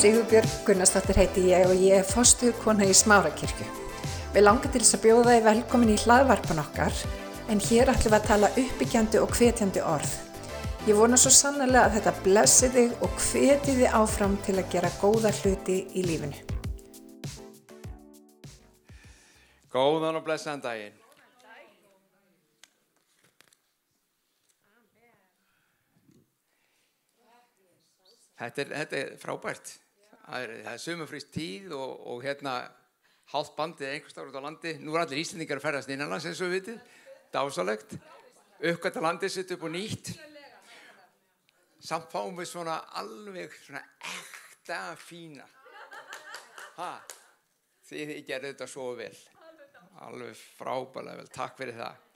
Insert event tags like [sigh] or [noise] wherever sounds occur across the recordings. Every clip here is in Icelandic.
Sigurbjörg Gunnarsdóttir heiti ég og ég er fostuðkona í Smárakirkju. Við langar til þess að bjóða þið velkomin í hlaðvarpan okkar en hér ætlum við að tala uppbyggjandi og hvetjandi orð. Ég vona svo sannlega að þetta blessi þig og hveti þið áfram til að gera góða hluti í lífinu. Góðan og blessaðan daginn. Þetta er, þetta er frábært. Það er, það sumafrýst tíð og, og hérna hálft bandið einhvers stáður út á landi. Nú er allir íslendingar að ferðast innanlands eins og við vitið. Dásalegt. Uppgötta landið sitt upp og nýtt. Samt fáum við svona alveg svona ekta fína. Ha, þið gerðu þetta svo vel. Alveg frábælega vel. Takk fyrir það.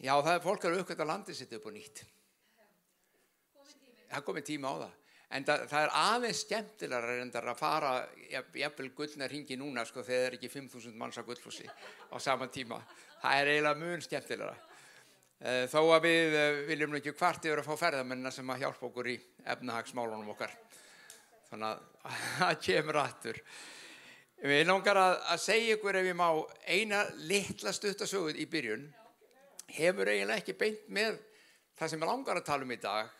Já, það er fólk að uppgötta landið sitt upp og nýtt það komið tíma á það en það, það er aðeins skemmtilega reyndar að fara jafnvel gullnar hingi núna sko þegar það er ekki 5.000 manns á gullfossi á saman tíma. Það er eiginlega mun skemmtilega eh, þó að við eh, viljum ekki hvart yfir að fá ferðamennina sem að hjálpa okkur í efnahagsmálunum okkar. Þannig að [laughs] það kemur aftur. Við langar að, að segja ykkur ef ég má eina litla stuttasöguð í byrjun. Hefur eiginlega ekki beint með það sem ég langar að tala um í dag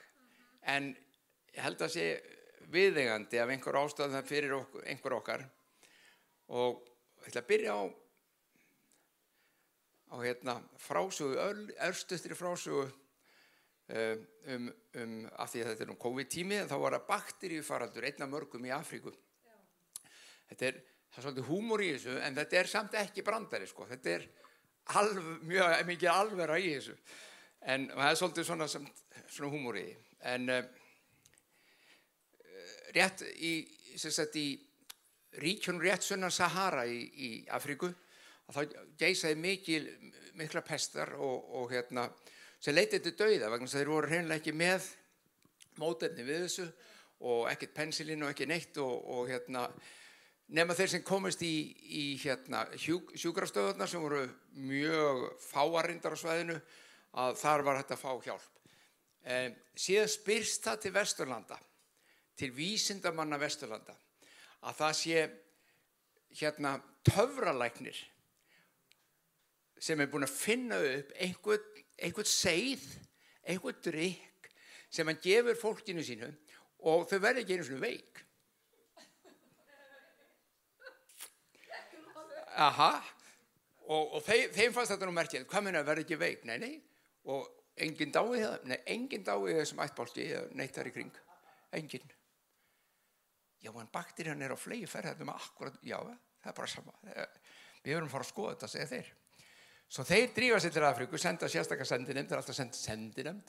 en ég held að sé viðegandi af einhver ástæðan fyrir okkur, einhver okkar. Og ég ætla að byrja á á hérna frásögu, örstustri frásögu um, um, um af því að þetta er um COVID-tími þá var það bakteríufaraldur einna mörgum í Afríku. Þetta er, það er svolítið húmor í þessu en þetta er samt ekki brandari sko, þetta er alv, mjög mikið alvera í þessu. En það er svolítið svona, svona húmor í. Því en uh, rétt í, í ríkjunum rétt sunnan Sahara í, í Afríku þá geysaði mikil, mikla pestar og, og hérna sem leitið til dauða vegna þeir voru hreinlega ekki með mótefni við þessu og ekkert pensilin og ekki neitt og, og hérna nema þeir sem komist í, í hérna hjú, sjúkrafstöðunar sem voru mjög fáarindar á svæðinu að þar var þetta fá hjálp. Um, síðan spyrst það til Vesturlanda, til vísindamanna Vesturlanda, að það sé hérna töfralæknir sem er búin að finna upp einhvern, einhvern seið, einhvern drikk sem hann gefur fólkinu sínu og þau verður ekki einu svona veik. Aha, og, og þeim, þeim fannst þetta nú merkjað, hvað meina verður ekki veik? Nei, nei, og engin dáið það, nei, engin dáið þessum ættbálki eða neitt þar í kring. Engin já, en bakterían er á flegi ferðum akkurat, já, það er bara sama. Við höfum fara að skoða þetta, segja þeir. Svo þeir drífa sér til Afríku senda sérstakar sendinemnd, það er alltaf send sendinemnd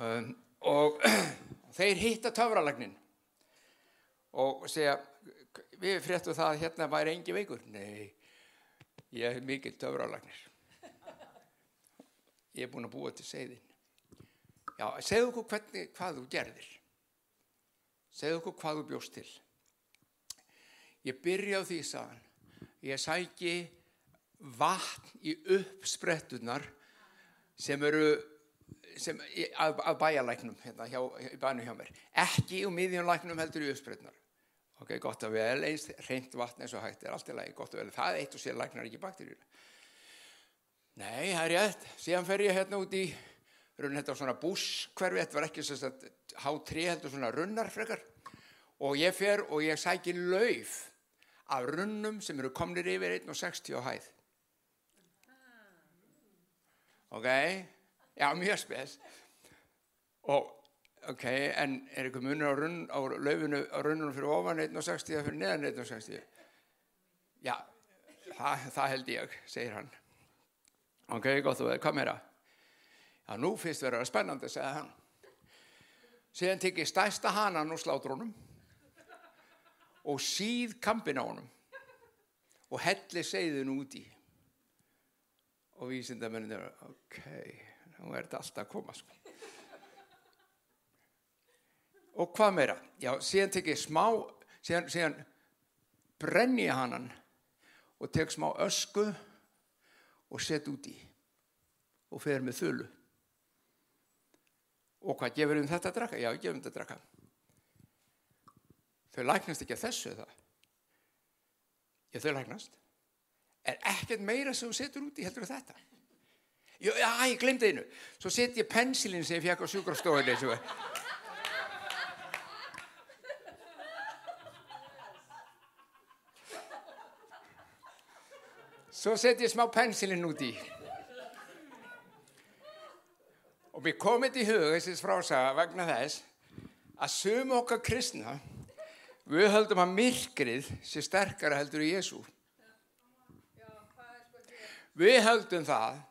um, og [clears throat] þeir hitta töfralagnin og segja við fréttum það að hérna væri engi veikur. Nei, ég hef mikil töfralagnir. Ég er búin að búa til segðin já, segðu okkur hvernig, hvað þú gerðir segðu okkur hvað þú bjóst til. Ég byrja á því sagan ég sæki vatn í uppsprettunar sem eru sem, að, að bæjalæknum hérna, hjá, bænu hjá mér. Ekki úr miðjumlæknum heldur í uppsprettunar ok, gott að vel, eins reynd vatn eins og hægt er allt í lagi, gott að vel. Það eitt og sér læknar ekki bakterjur Nei, það er rétt. Síðan fer ég hérna út í runn, þetta var svona búskverfi, þetta var ekki svona H3, þetta var svona runnarfrekar og ég fer og ég sæki lauf af runnum sem eru komnir yfir 1,60 á hæð. Ok, já, mjög spes. Og, ok, en er eitthvað munur á, runn, á laufinu á runnunum fyrir ofan 1,60 eða fyrir neðan 1,60? Já, það, það held ég, segir hann. Ok, gott og vel, hvað meira? Já, nú fyrst verður það spennandi, segði hann. Síðan tekið stæsta hanan og slátrunum og síð kampin á honum og helli segðin úti. Og vísindamennin er, ok, nú er þetta alltaf að koma, sko. Og hvað meira? Já, síðan tekið smá, síðan, síðan brenni hanan og tek smá ösku og set út í og fer með þölu Og hvað gefur um þetta að draka? Já, gefum þetta að draka. Þau læknast ekki að þessu það. Já, þau læknast. Er ekkert meira sem þú setur út í heldur þetta? Já, já ég glemdi einu. Svo set ég pensilin sem ég fekk á sjúkrastofunni. Svo set ég smá pensilin út í. Og mér komið í hug þessi frásaga vegna þess að sömu okkar kristna við höldum að myrkrið sé sterkara heldur í Jésu. Við höldum það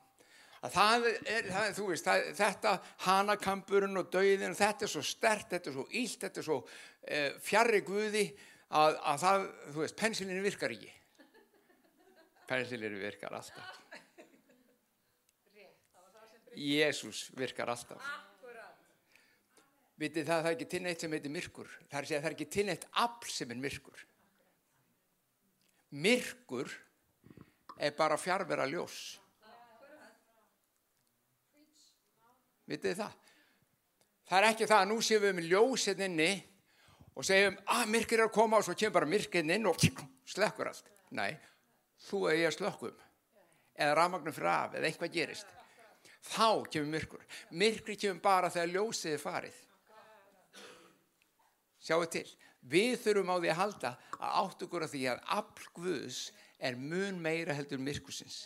að það er, það, þú veist, það, þetta hanakampurinn og dauðin, þetta er svo stert, þetta er svo ílt, þetta er svo eh, fjarrri guði að, að það, þú veist, pensilinu virkar ekki. Pensilinu virkar alltaf. Jésús virkar alltaf. Vitið það, það er ekki til neitt sem heitir myrkur. Það er að það er ekki til neitt afl sem er myrkur. Myrkur er bara fjárvera ljós. Vitið það? Það er ekki það að nú séum við með ljósinn inni og segjum að myrkir er að koma og svo kemur bara myrkinn inn og slekkur allt. Nei, þú eða ég slökkum eða rafmagnum fyrir af eða eitthvað gerist. Þá kemur myrkur. Myrkri kemur bara þegar ljósið er farið. Sjáu til. Við þurfum á því að halda að átt okkur að því að aflgvöðs er mun meira heldur myrkusins.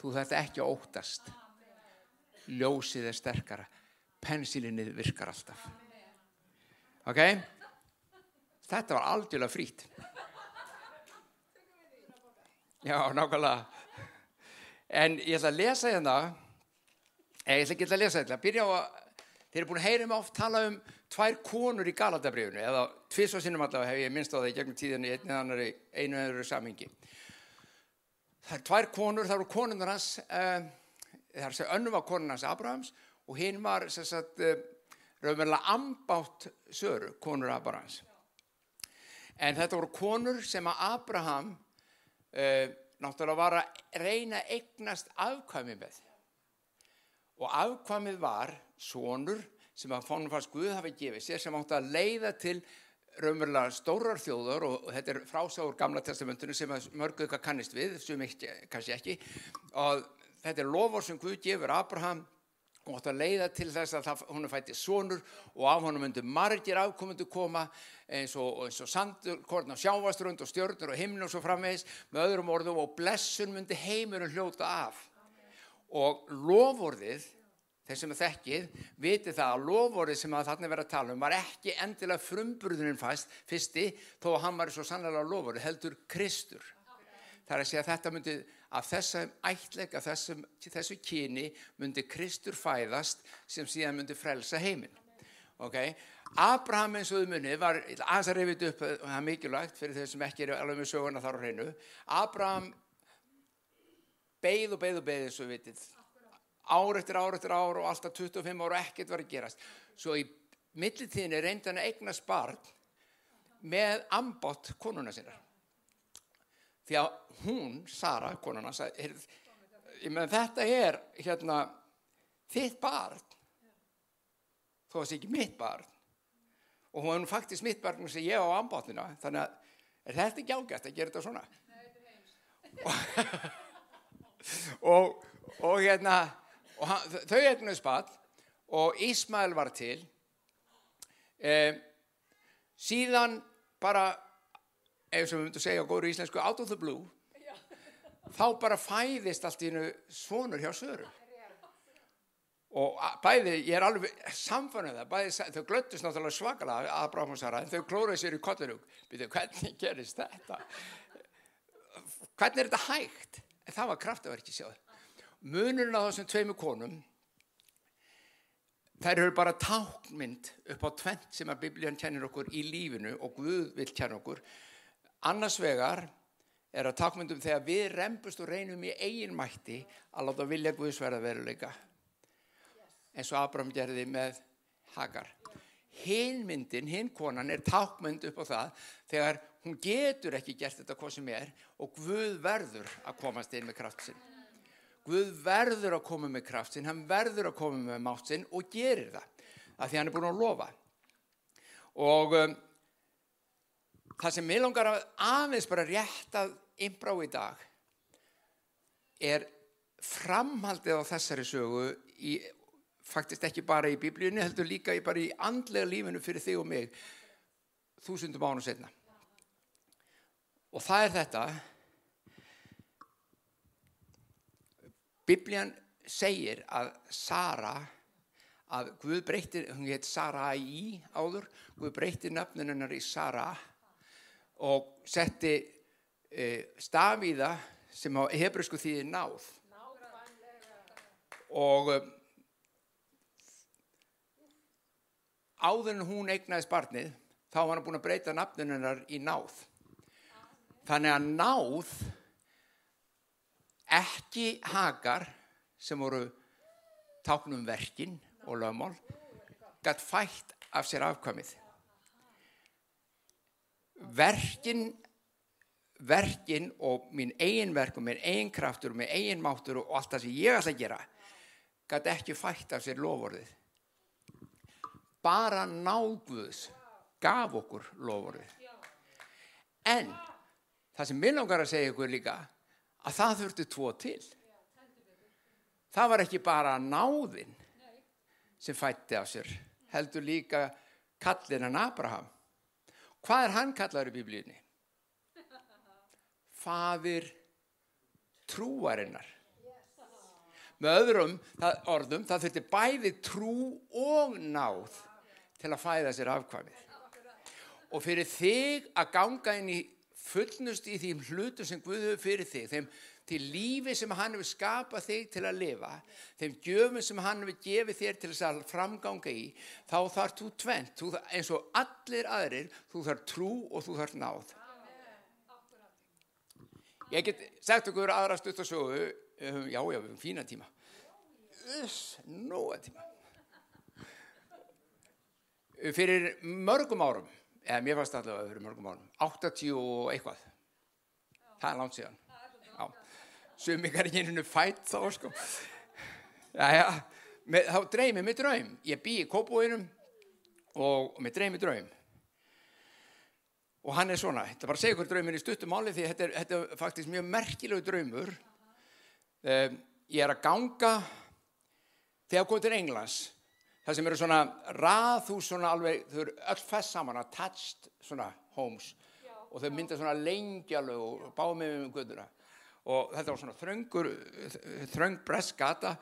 Þú þetta ekki að óttast ljósið er sterkara pensilinnið virkar alltaf ok þetta var aldjúlega frít já, nákvæmlega en ég ætla að lesa hérna ég ætla ekki að lesa þetta byrja á að þeir eru búin að heyra mig oft tala um tvær konur í Galatabrifinu eða tvís og sinnum allavega hef ég minnst á það í gegnum tíðinu í einu eða öðru samhengi það er tvær konur, það eru konundur hans um, þar sem önnu var konunans Abrahams og hinn var sagt, eh, raunverulega ambátt söru, konur Abrahams. En þetta voru konur sem að Abraham uh, náttúrulega var að reyna eignast afkvæmi með. Og afkvæmið var sonur sem að fónum fannst Guð hafi gefið sér sem átti að leiða til raunverulega stórar þjóður og, þetta er frásáður gamla testamentinu sem mörguð eitthvað kannist við, sem ekki, kannski ekki og þetta er lofur sem Guð gefur Abraham og átt að leiða til þess að hún er fættið sonur og af honum myndu margir afkomundu koma eins og, eins og sandur, korn á sjávaströnd og stjörnur og himn og svo framvegis með öðrum orðum og blessun myndi heimurinn hljóta af og lofurðið þeir sem er þekkið, viti það að lofórið sem að þarna verið að tala um var ekki endilega frumburðuninn fæst fyrsti þó að hann var svo sannlega lofórið, heldur Kristur. Það er að segja að þetta myndi af þessum ætleika, þessum, þessu kyni myndi Kristur fæðast sem síðan myndi frelsa heiminn. Okay? Abraham eins og þau munni var aðeins að reyfið upp, og það er mikilvægt fyrir þau sem ekki eru alveg með söguna þar á hreinu. Abraham beigð og beigð og beigð eins og við vitið. Ár eftir ár eftir ár og alltaf 25 ár og ekkert var að gerast. Svo í millitíðinni reyndi hann að eigna spart með ambott konuna sinna því að hún, Sara, konuna sagði, ég með þetta er hérna þitt barn. Þó að það sé ekki mitt barn. Og hún er faktisk mitt barn sem ég á ambáttina þannig að er þetta ekki ágætt að gera þetta svona? [laughs] Og, og hérna og hann, þau eignuð spatt og Ísmael var til. Eh, síðan bara ef sem við myndum segja á góru íslensku out of the blue Já. þá bara fæðist allt í hennu svonur hjá Söru. Og bæði, ég er alveg samfannuð það, bæði, þau glöttist náttúrulega svakalega að Bráfumsara en þau klóruði sér í kollurug byrju, hvernig gerist þetta? Hvernig er þetta hægt? En það var kraftaverki sjáð munurinn á þessum tveimu konum þær eru bara tákmynd upp á tvent sem að biblían kennir okkur í lífinu og Guð vil kenna okkur Annars vegar er að takmyndum þegar við rempust og reynum í eigin mætti að láta vilja Guðsverða veruleika eins og Abraham gerði með Hagar. Hinn myndin, hinn konan er takmynd upp á það þegar hún getur ekki gert þetta hvað sem er og Guð verður að komast inn með kraft sinn. Guð verður að koma með kraft sinn, hann verður að koma með mátt sinn og gerir það. Af því hann er búin að lofa. Og um, það sem ég langar að aðeins bara rétt að imbrá í dag er framhaldið á þessari sögu í, faktist ekki bara í biblíunni, heldur líka í, í andlega lífinu fyrir þig og mig þúsundum ánum setna. Og það er þetta Biblían segir að Sara að Guð breytir, hún heit Sarai áður, Guð breytir nöfnunennar í Sara og setti e, staf í það sem á hebrusku þýði náð. Og e, áður en hún eignaðist barnið þá var hann búin að breyta nafnunennar í náð. Þannig að náð ekki hagar sem voru táknum verkin og lögmál gætt fætt af sér afkvæmið verkin verkin og mín eigin verk og minn eigin kraftur og minn eigin máttur og allt það sem ég ætla að gera gætt ekki fætt af sér lofórið bara náguðs gaf okkur lofórið en það sem minn að segja ykkur líka að það þurfti tvo til. Það var ekki bara náðin sem fætti af sér heldur líka kallin en Abraham hvað er hann kallaður í biblíunni? Fadir trúarinnar. Með öðrum það, orðum það þurfti bæði trú og náð til að fæða sér afkvæmið. Og fyrir þig að ganga inn í fullnust í þým hlutu sem Guð hefur fyrir þig þeim til lífi sem hann hefur skapað þig til að lifa, þeim gjöfum sem hann hefur gefið þér til þess að framganga í, þá þarf þú tvent, eins og allir aðrir, þú þarf trú og þú þarf náð. Ég get sagt okkur aðra stutt og sögu, um, já, já, við höfum fína tíma. Þess, nóga tíma. Fyrir mörgum árum, eða mér fannst allavega fyrir mörgum árum, 80 og eitthvað, það er langt síðan, sem ykkar ekki einhvern fætt þá sko. Jæja, með, þá dreymi mig draum. Ég bý í kópúinum og með dreymi draum. Og hann er svona þetta bara segja ykkur draumin í stuttumáli því þetta er, þetta er faktisk mjög merkilegu draumur. Um, ég er að ganga þegar komið til Englands. Það sem eru svona raðhús svona alveg, þau eru öll fest saman attached svona homes. Já. og þau mynda svona lengjalög og báð með um guðuna og þetta var svona þröngur þröng breskgata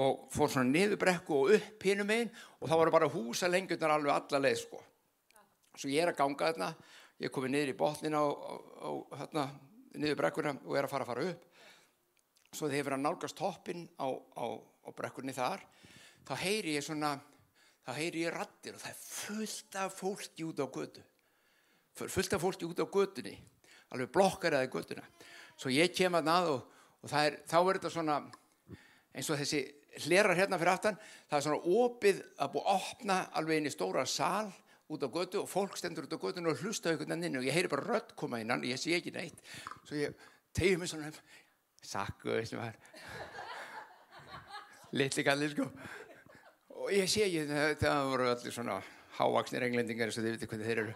og fór svona niður brekku og upp hinnum einn og þá voru bara húsa lengjurnar alveg alla leið sko. Svo ég er að ganga þarna ég komið niður í botnin á, á, á hérna, niður brekkuna og er að fara að fara upp. Svo þegar ég verið að nálgast toppin á, á brekkunni þar þá heyri ég svona þá heyri ég rattir og það er fullt af fólki út á götu. Fullt af fólki út á götunni alveg blokkar eða götuna svo ég kem að nað og, og er, þá er þetta svona eins og þessi hlerar hérna fyrir aftan það er svona opið að búið að opna alveg inn í stóra sál út á götu og fólk stendur út á götu og hlusta einhvern veginn og ég heyri bara rött koma innan og ég sé ekki neitt. Svo ég tegið mér svona sakku litli gallir sko. Og ég sé ekki það voru allir svona hávaksnir englendingar eins og þið viti hvernig þeir eru.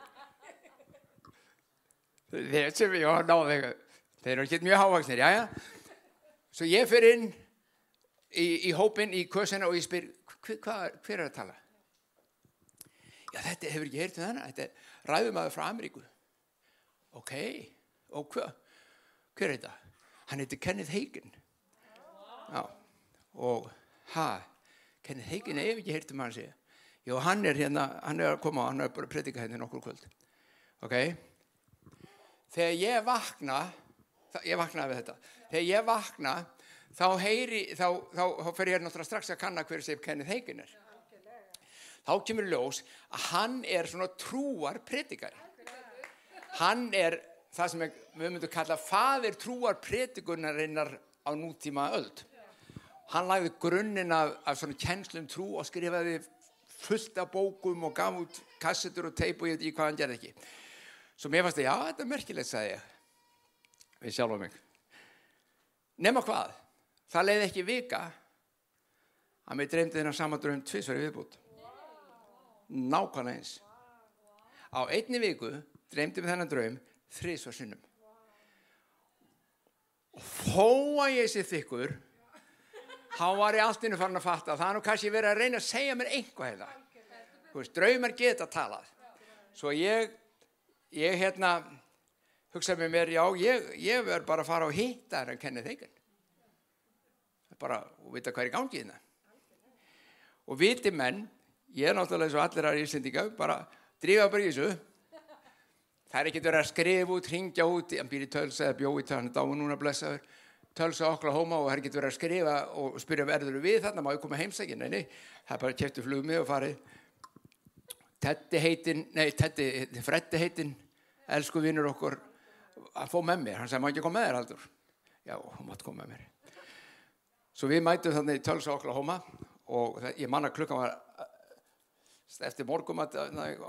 Þeir sem ég var náðið eitthvað þeir eru ekki mjög hávaksnir, já já. Svo ég fyrir inn í, í hópin í kösina og ég spyr hver, hver, hver er að tala? Já þetta hefur ekki heyrtið um þannig þetta er ræðumæður frá Ameríku. Ok, og hver hver er þetta? hann heitir Kenneth Hagen já og ha, Kenneth Hagen hefur ekki heyrtið um hann segja já hann er hérna, hann er að koma hann er bara að predika hérna nokkur kvöld. Ok. Þegar ég vakna ég vaknaði við þetta. Þegar ég vakna þá heyri þá, þá, þá fer ég náttúrulega strax að kanna hver sem Kenneth Hagin er. Þá kemur ljós að hann er svona trúar predikari hann er það sem við myndum kalla fadir trúar predikunarinnar á nútíma öld. Hann lagði grunninn af, af svona kjenslum trú og skrifaði fullt af bókum og gaf út kassetur og teip og ég veit ekki hvað hann gerði ekki. Svo mér fannst það, já þetta er merkilegt sagði ég við sjálf og mig. Nema hvað það leiði ekki vika að mér dreymdi þennan sama draum tvisveri viðbútt nákvæmlega eins. Á einni viku dreymdi við þennan draum þrísvar sinnum. Og þó að ég sé þykkur þá var ég alltinu farin að fatta það er nú kannski verið að reyna að segja mér einhvað hérna. Þú veist, draumar geta talað. Svo ég ég hérna hugsaði með mér, já, ég, ég verð bara að fara og hitta þær en kenni þeikinn bara, og vita hvað er í gangi hérna. Og viti menn ég er náttúrulega eins og allir aðra íslendinga bara drífa bara í þessu. Það er ekkert verið að skrifa út, ringja út hann býr í tölsa eða bjói tölsa hann er dáin núna blessaður, tölsa okla hóma og það er ekkert verið að skrifa og spyrja verður við þarna, má ég koma heimsækin, nei, nei það er bara kæftu flugmið og farið. Tetti heitin, nei, Tetti, Freddi heitin elsku vinnur okkur að fá með mér, hann sagði, má ekki koma með þér aldur já, hún mátt koma með mér. Svo við mætum þannig í tölsa okla hóma og það, ég manna klukkan var eftir morgum að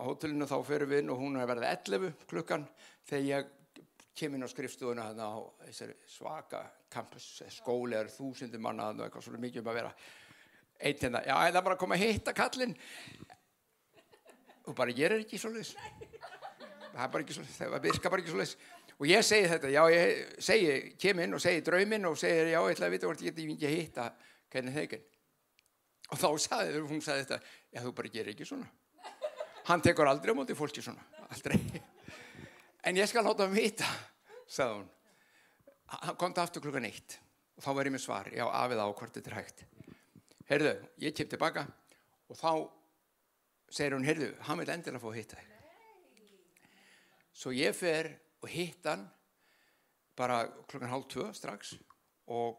hótelinu þá fyrir við inn og hún er verið 11 klukkan þegar ég kem inn á skrifstúðuna á svaka campus skóli er þúsundir manna og eitthvað svona mikið um að vera. Eitt hérna, já það er bara að koma að hitta kallin og bara ég er ekki svo leis það er bara ekki svo leis það virka bara ekki svo leis og ég segi þetta, já ég segi kem inn og segi drauminn og segi já ég ætla að vita hvort ég ekki að hitta hvernig þeikinn og þá sagði hún sagði þetta já þú bara gerir ekki svona. Hann tekur aldrei á móti fólki svona aldrei. En ég skal láta hann vita sagði hún. Hann kom til aftur klukkan eitt og þá var ég með svar. Já afið á hvort þetta er hægt. Heyrðu, ég kem tilbaka og þá segir hún heyrðu, hann vil endilega fá að hitta þig. Svo ég fer og hitt hann bara klukkan hálf tvö strax og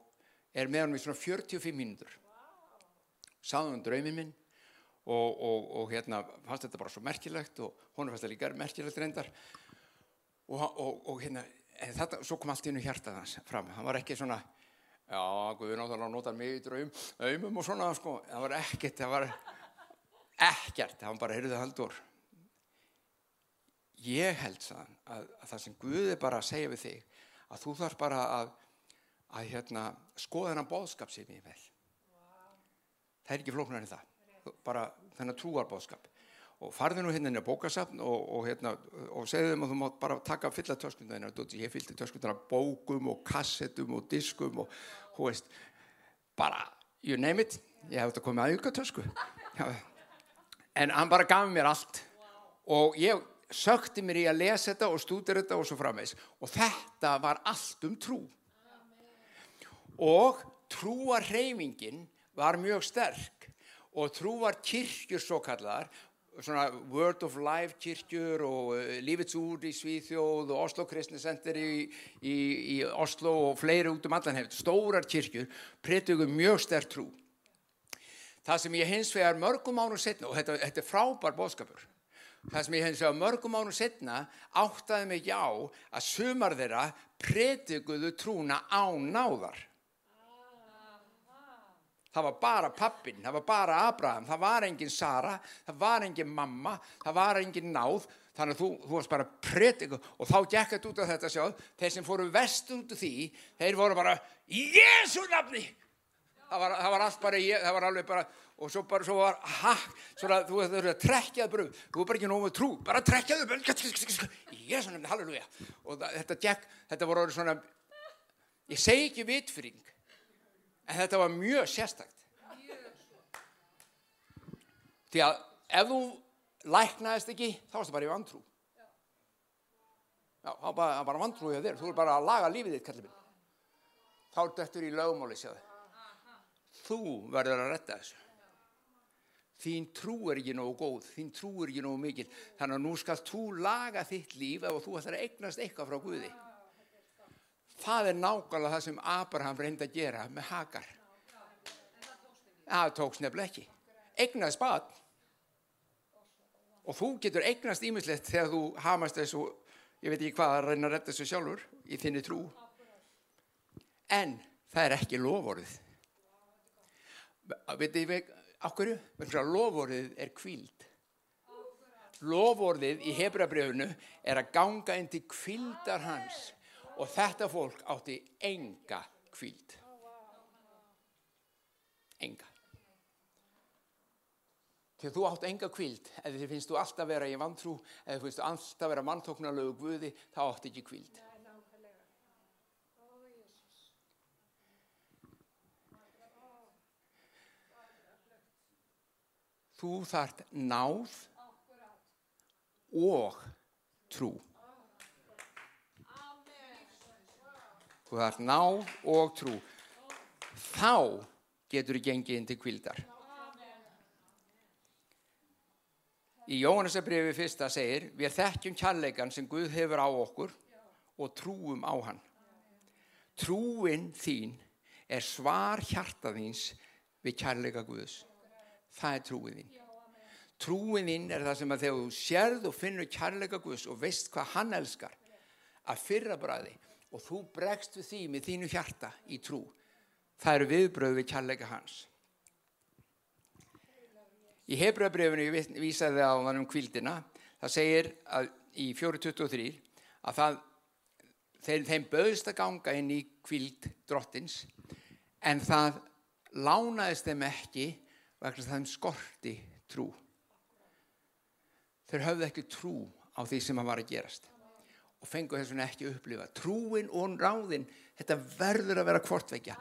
er með hann í svona 45 mínútur. Sagði um drauminn minn og, og, og hérna fannst þetta bara svo merkilegt og hún fannst þetta líka merkilegt reyndar. Og, og hérna þetta, svo kom allt inn í hjartað hans fram. Hann var ekki svona já, Guður náttúrulega notar mig í draum draumum og svona, sko, það var ekkert það var ekkert, var bara, heyrðu það haldur ég held sann að, að það sem Guð er bara að segja við þig að þú þarf bara að að hérna skoða þennan bóðskap sem ég vel. Það er ekki flóknar en það. Bara þennan trúarbóðskap og farði nú hérna inn á bókasafn og, og, hérna, og segði þeim að þú mátt bara taka fylla töskundina ég fylgdi töskundina bókum og kassetum og diskum og hú veist bara, you name it. Ég hef þetta komið að auka tösku [laughs] en hann bara gaf mér allt. Og ég sökti mér í að lesa þetta og stúdira þetta og svo framvegs og þetta var allt um trú. Og trúarheimingin var mjög sterk. Og trúar kirkjur svo kallar svona Word of Life kirkjur og uh, Lífets úr í Svíþjóð og Oslo Kristni Center í, í, í Oslo og fleiri út um allan hefð stórar kirkjur pretugum mjög sterk trú. Það sem ég hins vegar mörgum ánum setna og þetta, þetta er frábær bóðskapur það sem ég hins vegar mörgum ánum setna áttaði mig á að sumar þeirra pretuguðu trúna á náðar. Það var bara pappin, það var bara Abraham, það var engin Sara, það var engin mamma, það var engin náð, þannig að þú, þú varst bara pretik og þá gekk þetta út af þetta sjáð, þeir sem fóru vest út af því, þeir voru bara Jésu nafni, það var, það var allt bara, það var alveg bara, og svo bara, svo var, ha, svona, þú þurfið að trekjað bröð, þú var bara ekki nógu trú, bara trekjaðu, í Jésu nafni, halleluja, og þetta gekk, þetta voru svona, ég segi ekki vitfyring, En þetta var mjög sérstakt. Því að ef þú læknaðist ekki, þá varst það bara í vantrú. Já, það var bara vantrú hjá þér. Þú er bara að laga lífið þitt, kallið minn. Þá er þetta í lögmáli, sjáðu. Þú verður að retta þessu. Þín trú er ekki nógu góð, þín trú er ekki nógu mikil. Þannig að nú skal þú laga þitt líf ef þú ætlar að eignast eitthvað frá Guði. Það er nákvæmlega það sem Abraham reyndi að gera með Hagar. Það tóks nefnileg ekki. Eignast bad og þú getur eignast ímislegt þegar þú hamast þessu ég veit ekki hvað að reyna að retta þessu sjálfur í þinni trú. En það er ekki lovorið veit ég okkur lovorið er kvíld lovorið í hefrabrjöfunu er að ganga inn til kvildar hans og þetta fólk átti enga kvíld Enga. Þegar þú átt enga kvíld, eða þið finnst þú alltaf vera í vantrú, eða þú finnst þú alltaf vera manntóknarlegu guði, þá átt ekki kvíld. Þú þart náð og trú. Þú þart náð og trú. Þá getur þú gengið inn til kvildar. Í Jóhannesabriði fyrsta segir, við þekkjum kærleikan sem Guð hefur á okkur og trúum á hann. Trúin þín er svar hjartaðins við kærleika Guðs. Það er trúin þín. Trúin þín er það sem að þegar þú sérð og finnur kærleika Guðs og veist hvað hann elskar að fyrra bræði og þú bregst við því með þínu hjarta í trú. Það eru viðbröð við kærleika hans. Í Hebrabrefinu ég vísaði á hann um kvildina, það segir að í 423 að það, þeir, þeim böðst að ganga inn í kvild drottins en það lánaðist þeim ekki vegna þeim skorti trú. Þeir höfðu ekki trú á því sem hann var að gerast og fengu þess vegna ekki upplifa. Trúin og ráðin, þetta verður að vera kvortveikja.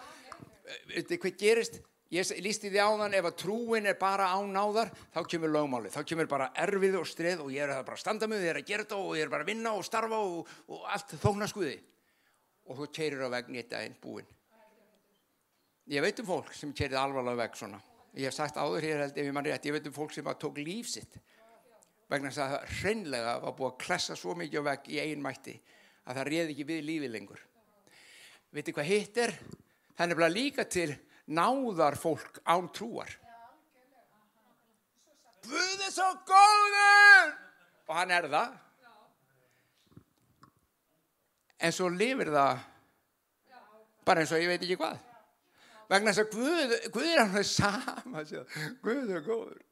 Hvað gerist? Ég lísti því áðan ef að trúin er bara á náðar þá kemur lögmáli, þá kemur bara erfið og streð og ég er að bara standa með ég er að gera þetta og ég er bara að vinna og starfa og, og allt þóna skuði og þú keirir á veginn í þetta einn búin. Ég veit um fólk sem keirið alvarlega veg svona. Ég hef sagt áður hér held ef ég mann rétt, ég veit um fólk sem tók lífsitt vegna þess að það hreinlega var búið að klessa svo mikið á veg í einn mætti að það réði ekki við lífið lengur. Veitir hvað hitt er? Það er bara líka til náðar fólk án trúar. Guð er svo góður! Og hann er það. En svo lifir það bara eins og ég veit ekki hvað. Vegna þess að Guð, Guð er hann sama. Guð er góður.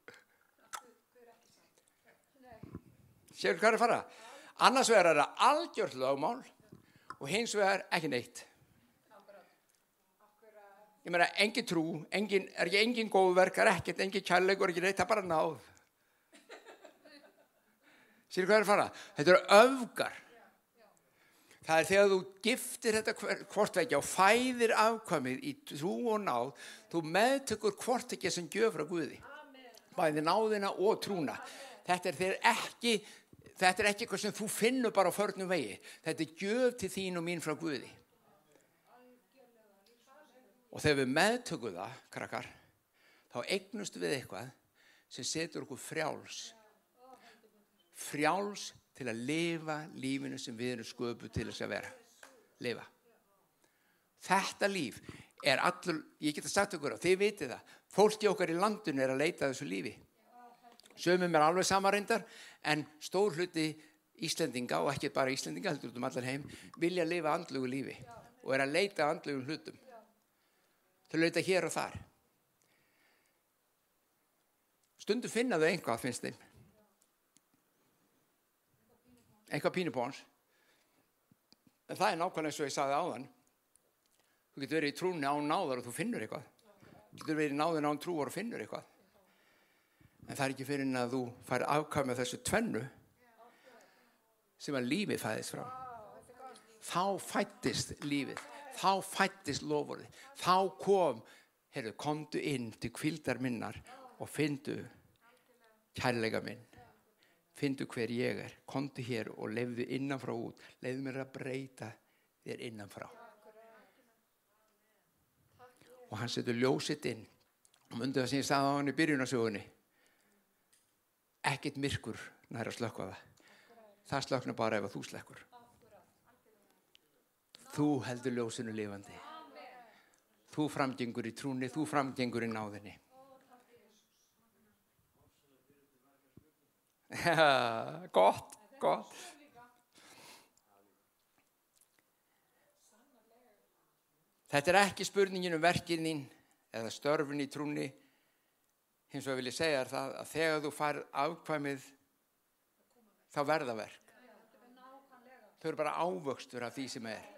Sér hvað er að fara? Annars vegar er það algjörð lögmál og hins vegar ekki neitt. Ég meina, engin trú, engin, er ekki engin góðverk, er ekkert, engin kærleikur, ekki neitt, það er bara náð. Sér hvað er að fara? Þetta eru öfgar. Það er þegar þú giftir þetta hvortvekja og fæðir afkvæmið í trú og náð, þú meðtökur hvortvekja sem gjöfur á Guði. Bæði náðina og trúna. Þetta er ekki, þetta er ekki eitthvað sem þú finnur bara á förnum vegi. Þetta er gjöf til þín og mín frá Guði. Og þegar við meðtökum það, krakkar, þá eignust við eitthvað sem setur okkur frjáls. Frjáls til að lifa lífinu sem við erum sköpu til þess að vera. Lifa. Þetta líf er allur, ég geta sagt okkur á, þið vitið það, fólki okkar í landinu er að leita þessu lífi. Sömum er alveg samarindar, en stór hluti Íslendinga, og ekki bara Íslendinga, heldur um allar heim, vilja lifa andlugu lífi og er að leita andlugum hlutum. Þau leita hér og þar. Stundu finna þau einhvað, finnst þeim. Einhvað pínupóns. En það er nákvæmlega eins og ég saði áðan. Þú getur verið í trúni án náðar og þú finnur eitthvað. Þú getur verið í náðin án trúar og finnur eitthvað. En það er ekki fyrir en að þú fær afkvæmja þessu tvennu sem að lífið fæðist frá. Þá fættist lífið þá fættist lofurði þá kom, heyrðu, komdu inn til kvildar minnar og findu kærleika minn findu hver ég er. Komdu hér og lefðu innanfrá út. Lefðu mér að breyta þér innanfrá. Og hann setur ljósitt inn. Og myndi það sem ég sagði á hann í byrjunasögunni ekkit myrkur næra slökka það. Það slökna bara ef að þú slekkur. Þú heldur ljósinu lifandi. Þú framgengur í trúni, þú framgengur í náðinni. [laughs] gott, gott. Þetta er ekki spurningin um verkinnin eða störfin í trúni. Hins vegar vil ég segja það að þegar þú fær afkvæmið þá verða verk. Þau eru bara ávöxtur af því sem er.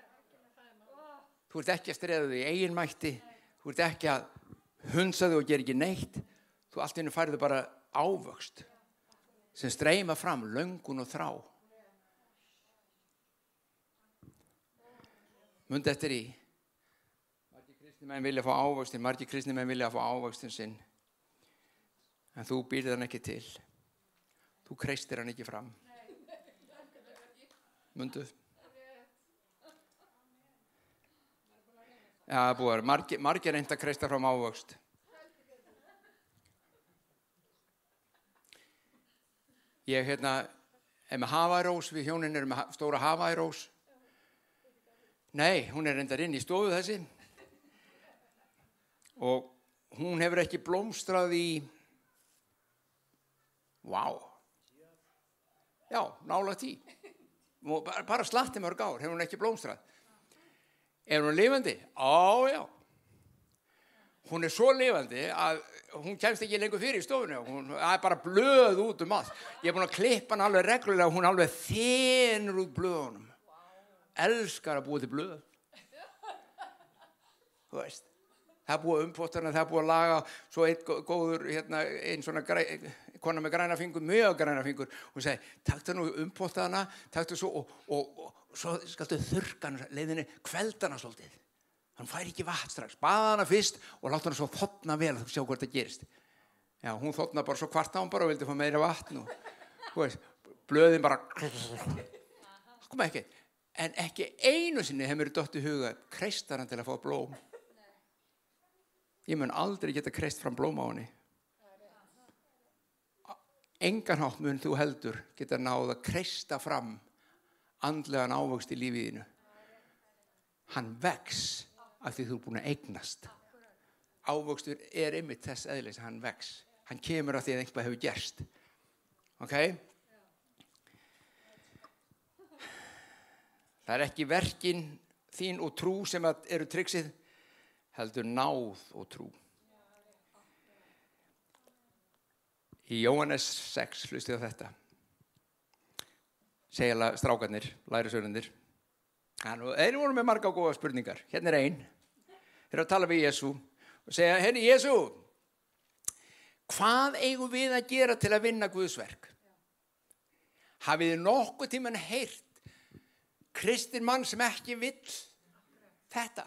Þú ert ekki að streða því eigin mætti, þú ert ekki að hunsaðu og ger ekki neitt þú allt innu færðu bara ávöxt sem streyma fram löngun og þrá. Mundi eftir í margir kristni menn vilja fá ávöxtin margir kristni menn vilja fá ávöxtin sinn. En þú býrði hann ekki til. Þú kreistir hann ekki fram. Munduð Já, búar, margir, margir reynd að kreista fram ávöxt Ég hérna er með hafærós, við hjónin erum með stóra hafærós. Nei, hún er reyndar inn í stofu þessi. Og hún hefur ekki blómstrað í, vá, já, nála tí. Bara, slatti mörg ár hefur hún ekki blómstrað. Er hún lifandi? Á, já. Hún er svo lifandi að hún kemst ekki lengur fyrir í stofinu hún er bara blöð út um allt. Ég er búin að klippa hann alveg reglulega hún alveg þenur út blöðunum. Elskar að búa til blöð. Þú veist það er búið umpóttarna, það er búið að laga svo einn góður, hérna, einn svona græ, konar með græna fingur, mjög græna fingur. Og segi, taktu nú umpóttarna taktu svo og, og, og, svo skaltu þurkan leiðinni kveldana svolítið hann fær ekki vatn strax, baða hana fyrst og láta hana svo þotna vel að sjá hvort það gerist. Já, hún þotna bara svo hvart á hann bara og vildi fá meira vatn og veist, blöðin bara koma ekki. En ekki einu sinni hefur í huga kreistar hann til að fá blóm. Ég mun aldrei geta kreist fram blóm á henni. Engan hátt mun þú heldur geta náð að kreista fram andlegan ávöxt í lífiðinu hann vex af því þú er búin að eignast. Ávöxtur er ymmið þess eðlis hann vex, hann kemur af því að einhvað hefur gerst. Ok? Það er ekki verkin þín og trú sem eru tryggsið heldur náð og trú. Í Jóhannes 6 hlustið á þetta. Segja strákarnir lærisörundir þeir voru með marga og góða spurningar. Hérna er einn þeir eru að tala við Jésu og segja, henni Jésu hvað eigum við að gera til að vinna Guðsverk hafið þið nokkuð tíman heyrt kristin mann sem ekki vill þetta?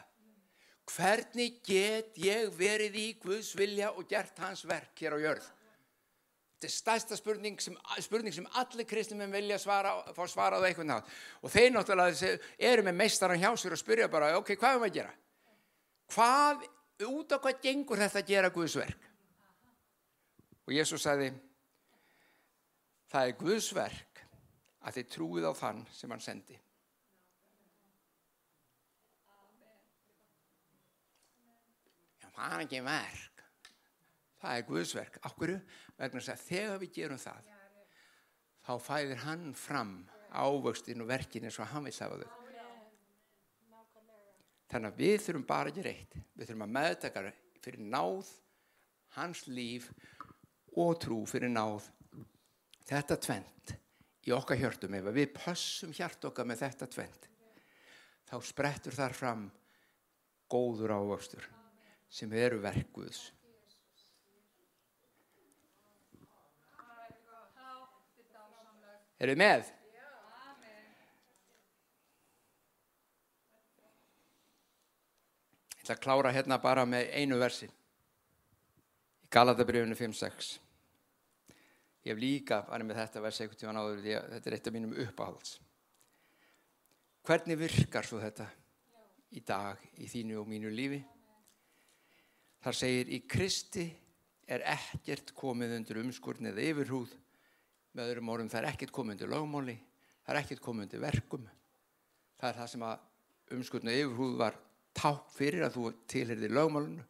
Hvernig get ég verið í Guðs vilja og gert hans verk hér á jörð þetta er stærsta spurning sem, spurning sem allir kristinmenn vilja svara, fá svarað á eitthvað nátt og þeir náttúrulega eru með meistaran hjá sér og spyrja bara ok, hvað er maður að gera? Hvað, út á hvað gengur þetta að gera Guðsverk og Jésús sagði það er Guðsverk að þið trúið á þann sem hann sendi. Já, það er ekki verk. Það er Guðsverk okkur, vegna þess að þegar við gerum það þá fæðir hann fram ávöxtin og verkin eins og hann vil hafa þau Þannig að við þurfum bara ekki reitt. Við þurfum að meðtaka fyrir náð, hans líf og trú fyrir náð. Þetta tvent í okkar hjörtum, ef við passum hjart okkar með þetta tvent, þá sprettur þar fram góður ávöxtur sem eru verkuðs. Er þið með? ætla að klára hérna bara með einu versi. Í Galatabrjöfunu 5.6 ég hef líka farið með þetta versi eitthvað tíma náður því að þetta er eitt af mínum uppáhalds. Hvernig virkar svo þetta í dag í þínu og mínu lífi? Þar segir í Kristi er ekkert komið undir umskurn eða yfirhúð með öðrum orðum það er ekkert komið undir lögmáli það er ekkert komið undir verkum. Það er það sem að umskurn eða yfirhúð var ták fyrir að þú tilherði lögmálunu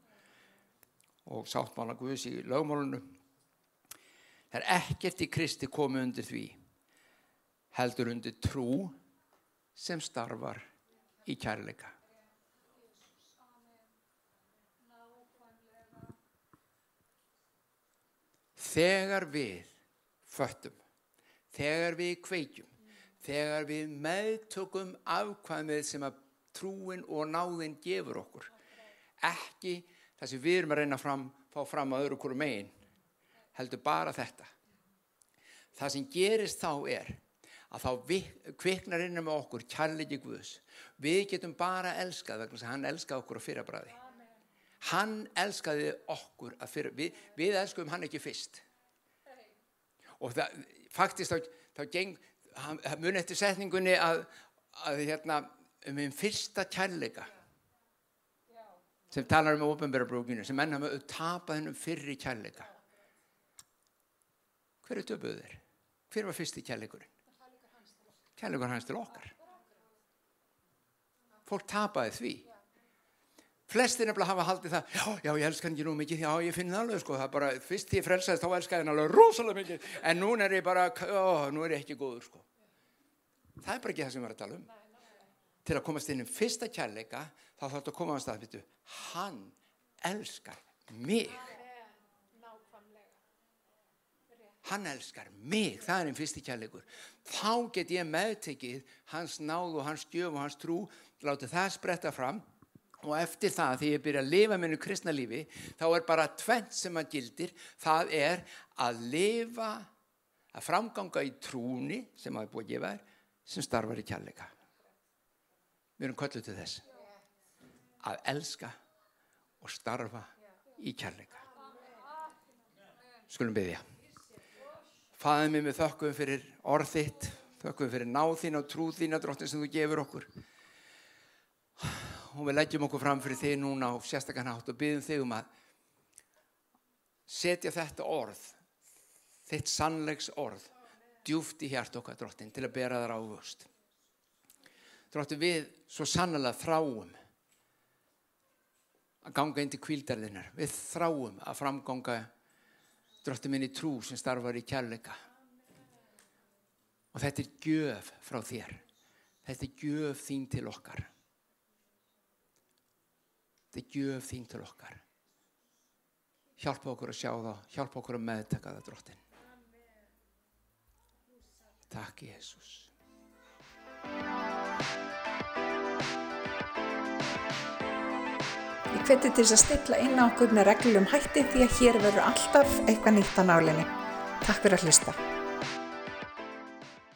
og sáttmála Guðs í lögmálunu það er ekkert í Kristi komið undir því heldur undir trú sem starfar í kærleika. Þegar við föttum. Þegar við kveikjum þegar við meðtökum afkvæmið sem að trúin og náðin gefur okkur ekki það sem við erum að reyna að fá fram að öðru hverju megin heldur bara þetta. Það sem gerist þá er að þá vi- kviknar innan með okkur kærleiki Guðs. Við getum bara elskað vegna að hann elskaði okkur á fyrrabræði hann elskaði okkur að fyrra við, við elskuðum hann ekki fyrst og það, faktist þá, þá geng, muni eftir setningunni að, að hérna, um einn fyrsta kærleika sem talar um ofinbærabrúkinu sem menn hafa tapað hennum fyrri kærleika hver er þeir? hver var fyrsti kærleikurinn? kærleikur hans til okkar fólk tapaði því flestir nefnilega hafa haldið það já, já, ég elska hann ekki nú mikið, já, ég finn það alveg sko, það bara, fyrst því ég frelsaðist þá elskaði hann alveg rosalega mikið, en núna er ég bara ó, nú er ég ekki góður sko. Það er bara ekki það sem við erum að tala um. Til að komast inn um fyrsta kærleika þá þarf þetta að koma á stað veitu, hann elskar mig. Hann elskar mig það er einn fyrsti kærleikur. Þá get ég meðtekið hans náð og hans gjöf og hans trú látið það spretta fram og eftir það því ég byrja að lifa minnu kristna lífi þá er bara tvent sem að gildir. Það er að lifa að framganga í trúni sem að er búið að gefa þér sem starfar í kærleika. Við erum kölluð til þess. Að elska og starfa í kærleika. Skulum byggja Fæðið mér með þökkum fyrir orð þitt, þökkum fyrir náð þín og trúð þín að drottin sem þú gefur okkur. Og við leggjum okkur fram fyrir þig núna á sérstakann hátt og byggjum þig um að setja þetta orð, þitt sannleiks orð, djúft í hjart okkar drottin til að bera þar ávöxt. Drottin við svo sannlega þráum að ganga inn til kvíldarðinnar. Við þráum að framganga drottin minni trú sem starfar í kærleika og þetta er gjöf frá þér þetta er gjöf þín til okkar þetta er gjöf þín til okkar hjálpa okkur að sjá það hjálpa okkur að meðtaka það drottin Takk Jésús Ég hveti til þess að stilla inn á okkur með reglum hætti því að hér verður alltaf eitthvað nýtt á nálinni. Takk fyrir að hlusta.